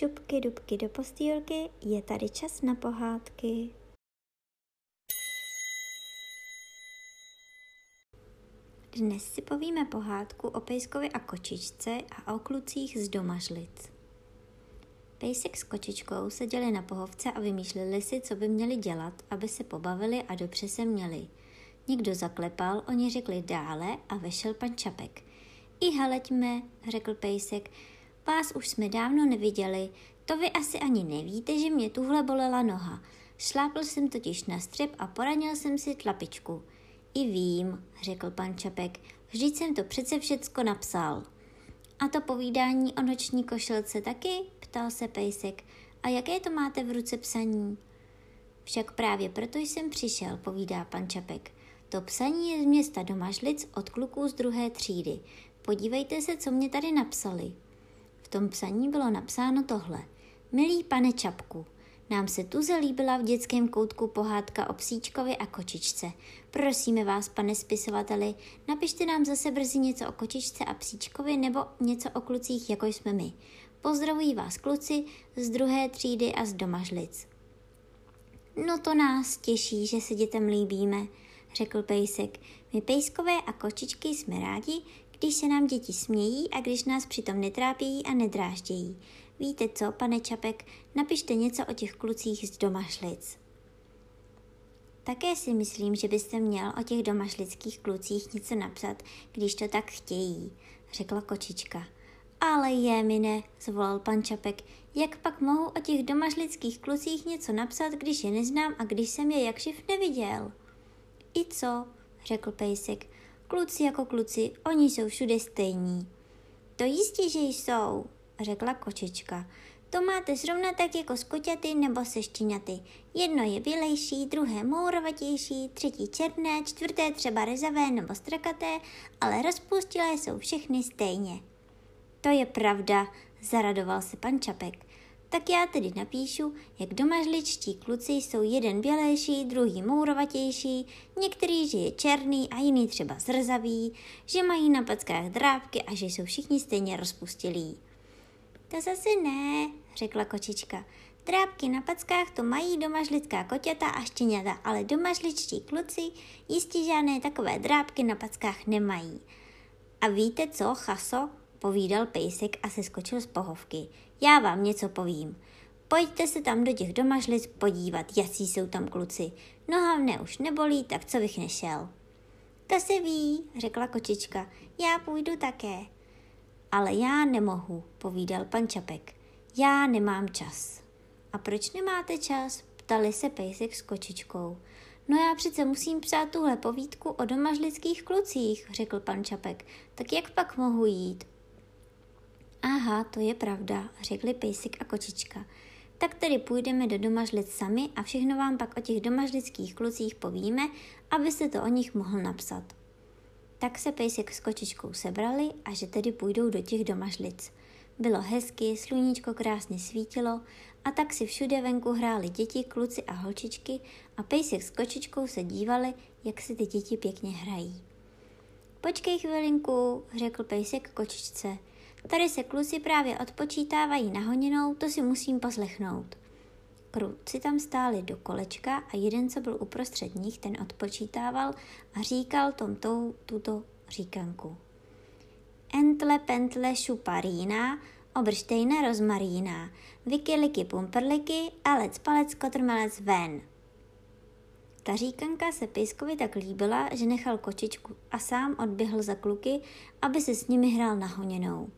šupky dubky do postýlky, je tady čas na pohádky. Dnes si povíme pohádku o pejskovi a kočičce a o klucích z domažlic. Pejsek s kočičkou seděli na pohovce a vymýšleli si, co by měli dělat, aby se pobavili a dobře se měli. Někdo zaklepal, oni řekli dále a vešel pan Čapek. I haleďme, řekl pejsek, Vás už jsme dávno neviděli, to vy asi ani nevíte, že mě tuhle bolela noha. Šlápl jsem totiž na střep a poranil jsem si tlapičku. I vím, řekl pan Čapek, vždyť jsem to přece všecko napsal. A to povídání o noční košilce taky? ptal se pejsek. A jaké to máte v ruce psaní? Však právě proto jsem přišel, povídá pan Čapek. To psaní je z města Domažlic od kluků z druhé třídy. Podívejte se, co mě tady napsali tom psaní bylo napsáno tohle. Milý pane Čapku, nám se tu líbila v dětském koutku pohádka o psíčkovi a kočičce. Prosíme vás, pane spisovateli, napište nám zase brzy něco o kočičce a psíčkovi nebo něco o klucích, jako jsme my. Pozdravují vás kluci z druhé třídy a z domažlic. No to nás těší, že se dětem líbíme, řekl pejsek. My pejskové a kočičky jsme rádi, když se nám děti smějí a když nás přitom netrápí a nedráždějí. Víte co, pane Čapek, napište něco o těch klucích z domašlic. Také si myslím, že byste měl o těch domašlických klucích něco napsat, když to tak chtějí, řekla kočička. Ale je mi ne, zvolal pan Čapek, jak pak mohu o těch domažlických klucích něco napsat, když je neznám a když jsem je jakživ neviděl? I co, řekl pejsek, Kluci jako kluci, oni jsou všude stejní. To jistě, že jsou, řekla kočička. To máte zrovna tak jako s koťaty nebo se štěňaty. Jedno je bělejší, druhé mourovatější, třetí černé, čtvrté třeba rezavé nebo strakaté, ale rozpustilé jsou všechny stejně. To je pravda, zaradoval se pan Čapek. Tak já tedy napíšu, jak domažličtí kluci jsou jeden bělejší, druhý mourovatější, některý, že je černý a jiný třeba zrzavý, že mají na packách drápky a že jsou všichni stejně rozpustilí. To zase ne, řekla kočička. Drápky na packách to mají domažlická koťata a štěňata, ale domažličtí kluci jistě žádné takové drápky na packách nemají. A víte co, chaso? povídal pejsek a se skočil z pohovky. Já vám něco povím. Pojďte se tam do těch domažlic podívat, jací jsou tam kluci. Noha mne už nebolí, tak co bych nešel. To se ví, řekla kočička. Já půjdu také. Ale já nemohu, povídal pan Čapek. Já nemám čas. A proč nemáte čas? Ptali se pejsek s kočičkou. No já přece musím psát tuhle povídku o domažlických klucích, řekl pan Čapek. Tak jak pak mohu jít? Aha, to je pravda, řekli pejsek a kočička. Tak tedy půjdeme do domažlic sami a všechno vám pak o těch domažlických klucích povíme, abyste to o nich mohl napsat. Tak se pejsek s kočičkou sebrali a že tedy půjdou do těch domažlic. Bylo hezky, sluníčko krásně svítilo a tak si všude venku hráli děti, kluci a holčičky a pejsek s kočičkou se dívali, jak si ty děti pěkně hrají. Počkej chvilinku, řekl pejsek kočičce – Tady se kluci právě odpočítávají nahoněnou, to si musím poslechnout. Kruci tam stáli do kolečka a jeden, co byl uprostřed nich, ten odpočítával a říkal tom tou, tuto říkanku. Entle pentle šuparína, obrštejne rozmarína, vikiliky pumperliky a lec palec kotrmelec ven. Ta říkanka se Pejskovi tak líbila, že nechal kočičku a sám odběhl za kluky, aby se s nimi hrál nahoněnou.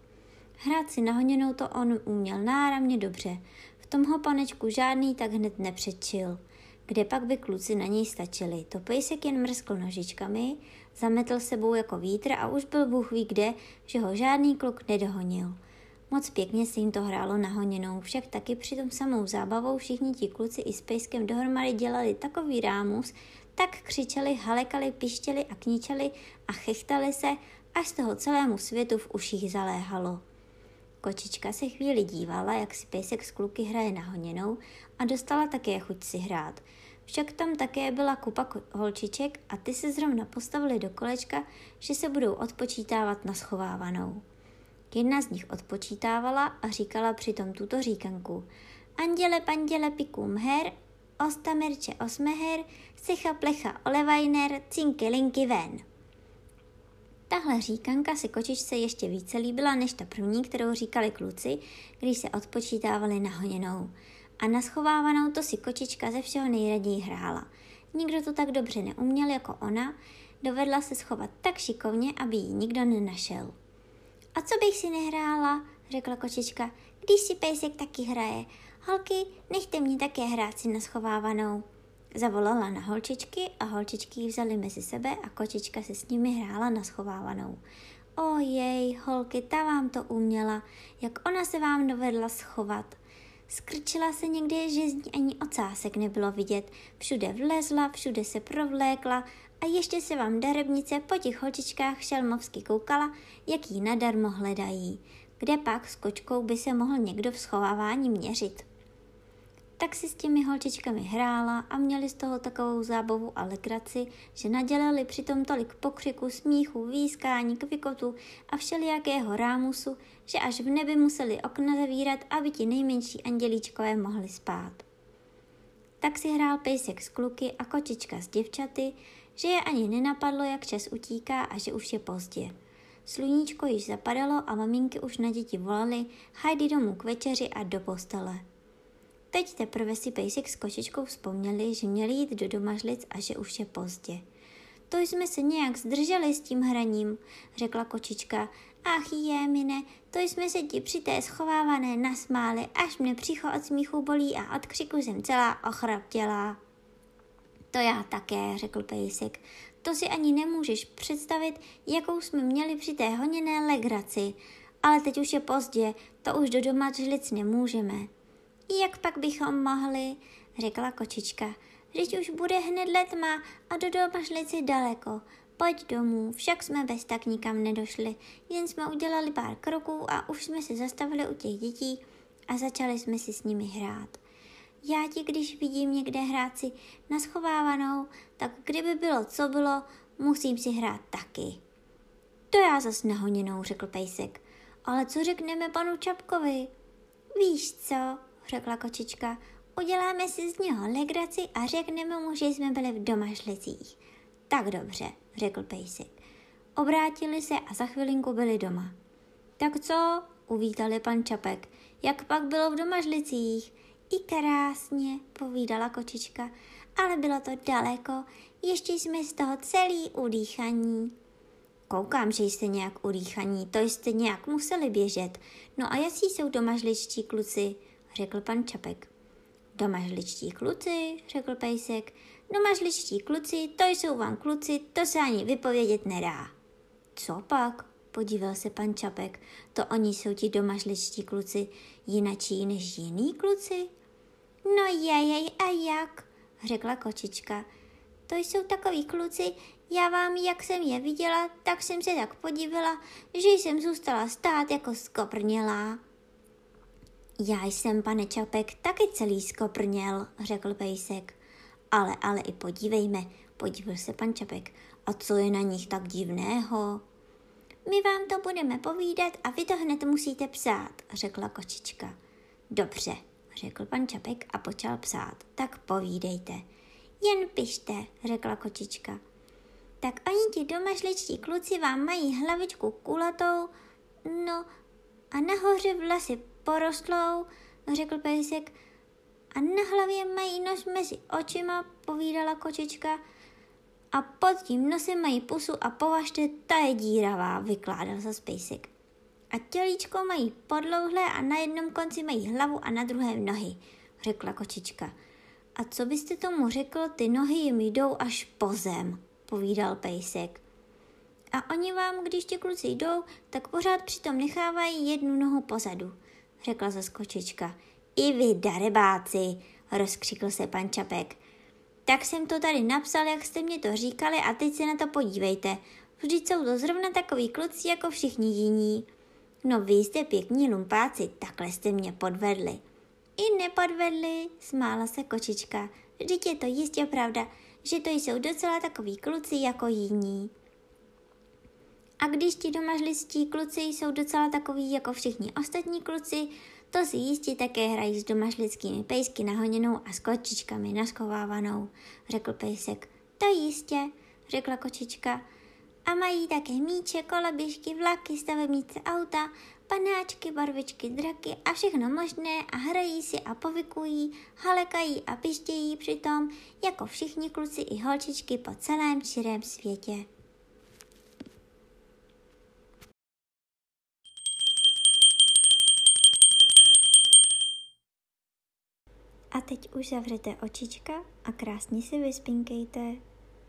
Hrát si nahoněnou to on uměl náramně dobře. V tomho panečku žádný tak hned nepředčil. Kde pak by kluci na něj stačili? To pejsek jen mrskl nožičkami, zametl sebou jako vítr a už byl Bůh ví kde, že ho žádný kluk nedohonil. Moc pěkně se jim to hrálo nahoněnou, však taky při tom samou zábavou všichni ti kluci i s pejskem dohromady dělali takový rámus, tak křičeli, halekali, pištěli a kničeli a chechtali se, až z toho celému světu v uších zaléhalo. Kočička se chvíli dívala, jak si pejsek s kluky hraje nahoněnou a dostala také chuť si hrát. Však tam také byla kupa holčiček a ty se zrovna postavili do kolečka, že se budou odpočítávat na schovávanou. Jedna z nich odpočítávala a říkala přitom tuto říkanku. Anděle, panděle, pikum her, ostamerče osmeher, secha plecha olevajner, cinky linky ven. Tahle říkanka se kočičce ještě více líbila než ta první, kterou říkali kluci, když se odpočítávali na honěnou. A na schovávanou to si kočička ze všeho nejraději hrála. Nikdo to tak dobře neuměl jako ona, dovedla se schovat tak šikovně, aby ji nikdo nenašel. A co bych si nehrála, řekla kočička, když si pejsek taky hraje. Holky, nechte mě také hrát si na schovávanou. Zavolala na holčičky a holčičky ji vzali mezi sebe a kočička se s nimi hrála na schovávanou. Ojej, holky, ta vám to uměla, jak ona se vám dovedla schovat. Skrčila se někde, že z ní ani ocásek nebylo vidět. Všude vlezla, všude se provlékla a ještě se vám darebnice po těch holčičkách šelmovsky koukala, jak jí nadarmo hledají. Kde pak s kočkou by se mohl někdo v schovávání měřit? Tak si s těmi holčičkami hrála a měli z toho takovou zábavu a legraci, že nadělali přitom tolik pokřiku, smíchu, výskání, kvikotu a všelijakého rámusu, že až v nebi museli okna zavírat, aby ti nejmenší andělíčkové mohli spát. Tak si hrál pejsek s kluky a kočička s děvčaty, že je ani nenapadlo, jak čas utíká a že už je pozdě. Sluníčko již zapadalo a maminky už na děti volali, hajdy domů k večeři a do postele. Teď teprve si pejsek s kočičkou vzpomněli, že měli jít do domažlic a že už je pozdě. To jsme se nějak zdrželi s tím hraním, řekla kočička. Ach je, mine, to jsme se ti při té schovávané nasmáli, až mne přicho od smíchu bolí a od křiku jsem celá ochraptělá. To já také, řekl pejsek. To si ani nemůžeš představit, jakou jsme měli při té honěné legraci. Ale teď už je pozdě, to už do doma žlic nemůžeme. Jak pak bychom mohli, řekla kočička. Teď už bude hned letma a do doma žlici daleko. Pojď domů, však jsme bez tak nikam nedošli. Jen jsme udělali pár kroků a už jsme se zastavili u těch dětí a začali jsme si s nimi hrát. Já ti, když vidím někde hrát si naschovávanou, tak kdyby bylo, co bylo, musím si hrát taky. To já zas nahoněnou, řekl pejsek. Ale co řekneme panu Čapkovi? Víš co, řekla kočička, uděláme si z něho legraci a řekneme mu, že jsme byli v domašlicích. Tak dobře, řekl pejsek. Obrátili se a za chvilinku byli doma. Tak co? uvítali pan Čapek. Jak pak bylo v domažlicích? I krásně, povídala kočička, ale bylo to daleko, ještě jsme z toho celý udýchaní. Koukám, že jste nějak udýchaní, to jste nějak museli běžet. No a jaký jsou domažličtí kluci, řekl pan Čapek. Domažličtí kluci, řekl pejsek. Domažličtí kluci, to jsou vám kluci, to se ani vypovědět nedá. Co pak? Podíval se pan Čapek. To oni jsou ti domažličtí kluci, jinačí než jiný kluci? No jejej, a jak? řekla kočička. To jsou takový kluci, já vám, jak jsem je viděla, tak jsem se tak podívala, že jsem zůstala stát jako skoprnělá. Já jsem, pane Čapek, taky celý skoprněl, řekl pejsek. Ale, ale i podívejme, podíval se pan Čapek. A co je na nich tak divného? My vám to budeme povídat a vy to hned musíte psát, řekla kočička. Dobře, řekl pan Čapek a počal psát. Tak povídejte. Jen pište, řekla kočička. Tak oni ti domašličtí kluci vám mají hlavičku kulatou, no a nahoře vlasy porostlou, řekl pejsek. A na hlavě mají nos mezi očima, povídala kočička. A pod tím nosem mají pusu a považte, ta je díravá, vykládal se pejsek a tělíčko mají podlouhlé a na jednom konci mají hlavu a na druhém nohy, řekla kočička. A co byste tomu řekl, ty nohy jim jdou až po zem, povídal pejsek. A oni vám, když ti kluci jdou, tak pořád přitom nechávají jednu nohu pozadu, řekla zase kočička. I vy, darebáci, rozkřikl se pan Čapek. Tak jsem to tady napsal, jak jste mě to říkali a teď se na to podívejte. Vždyť jsou to zrovna takový kluci jako všichni jiní. No vy jste pěkní lumpáci, takhle jste mě podvedli. I nepodvedli, smála se kočička. Vždyť je to jistě pravda, že to jsou docela takový kluci jako jiní. A když ti domažlistí kluci jsou docela takový jako všichni ostatní kluci, to si jistě také hrají s domažlickými pejsky nahoněnou a s kočičkami naschovávanou, řekl pejsek. To jistě, řekla kočička. A mají také míče, koleběžky, vlaky, stavebnice auta, panáčky, barvičky, draky a všechno možné a hrají si a povykují, halekají a pištějí přitom, jako všichni kluci i holčičky po celém širém světě. Teď už zavřete očička a krásně si vyspinkejte.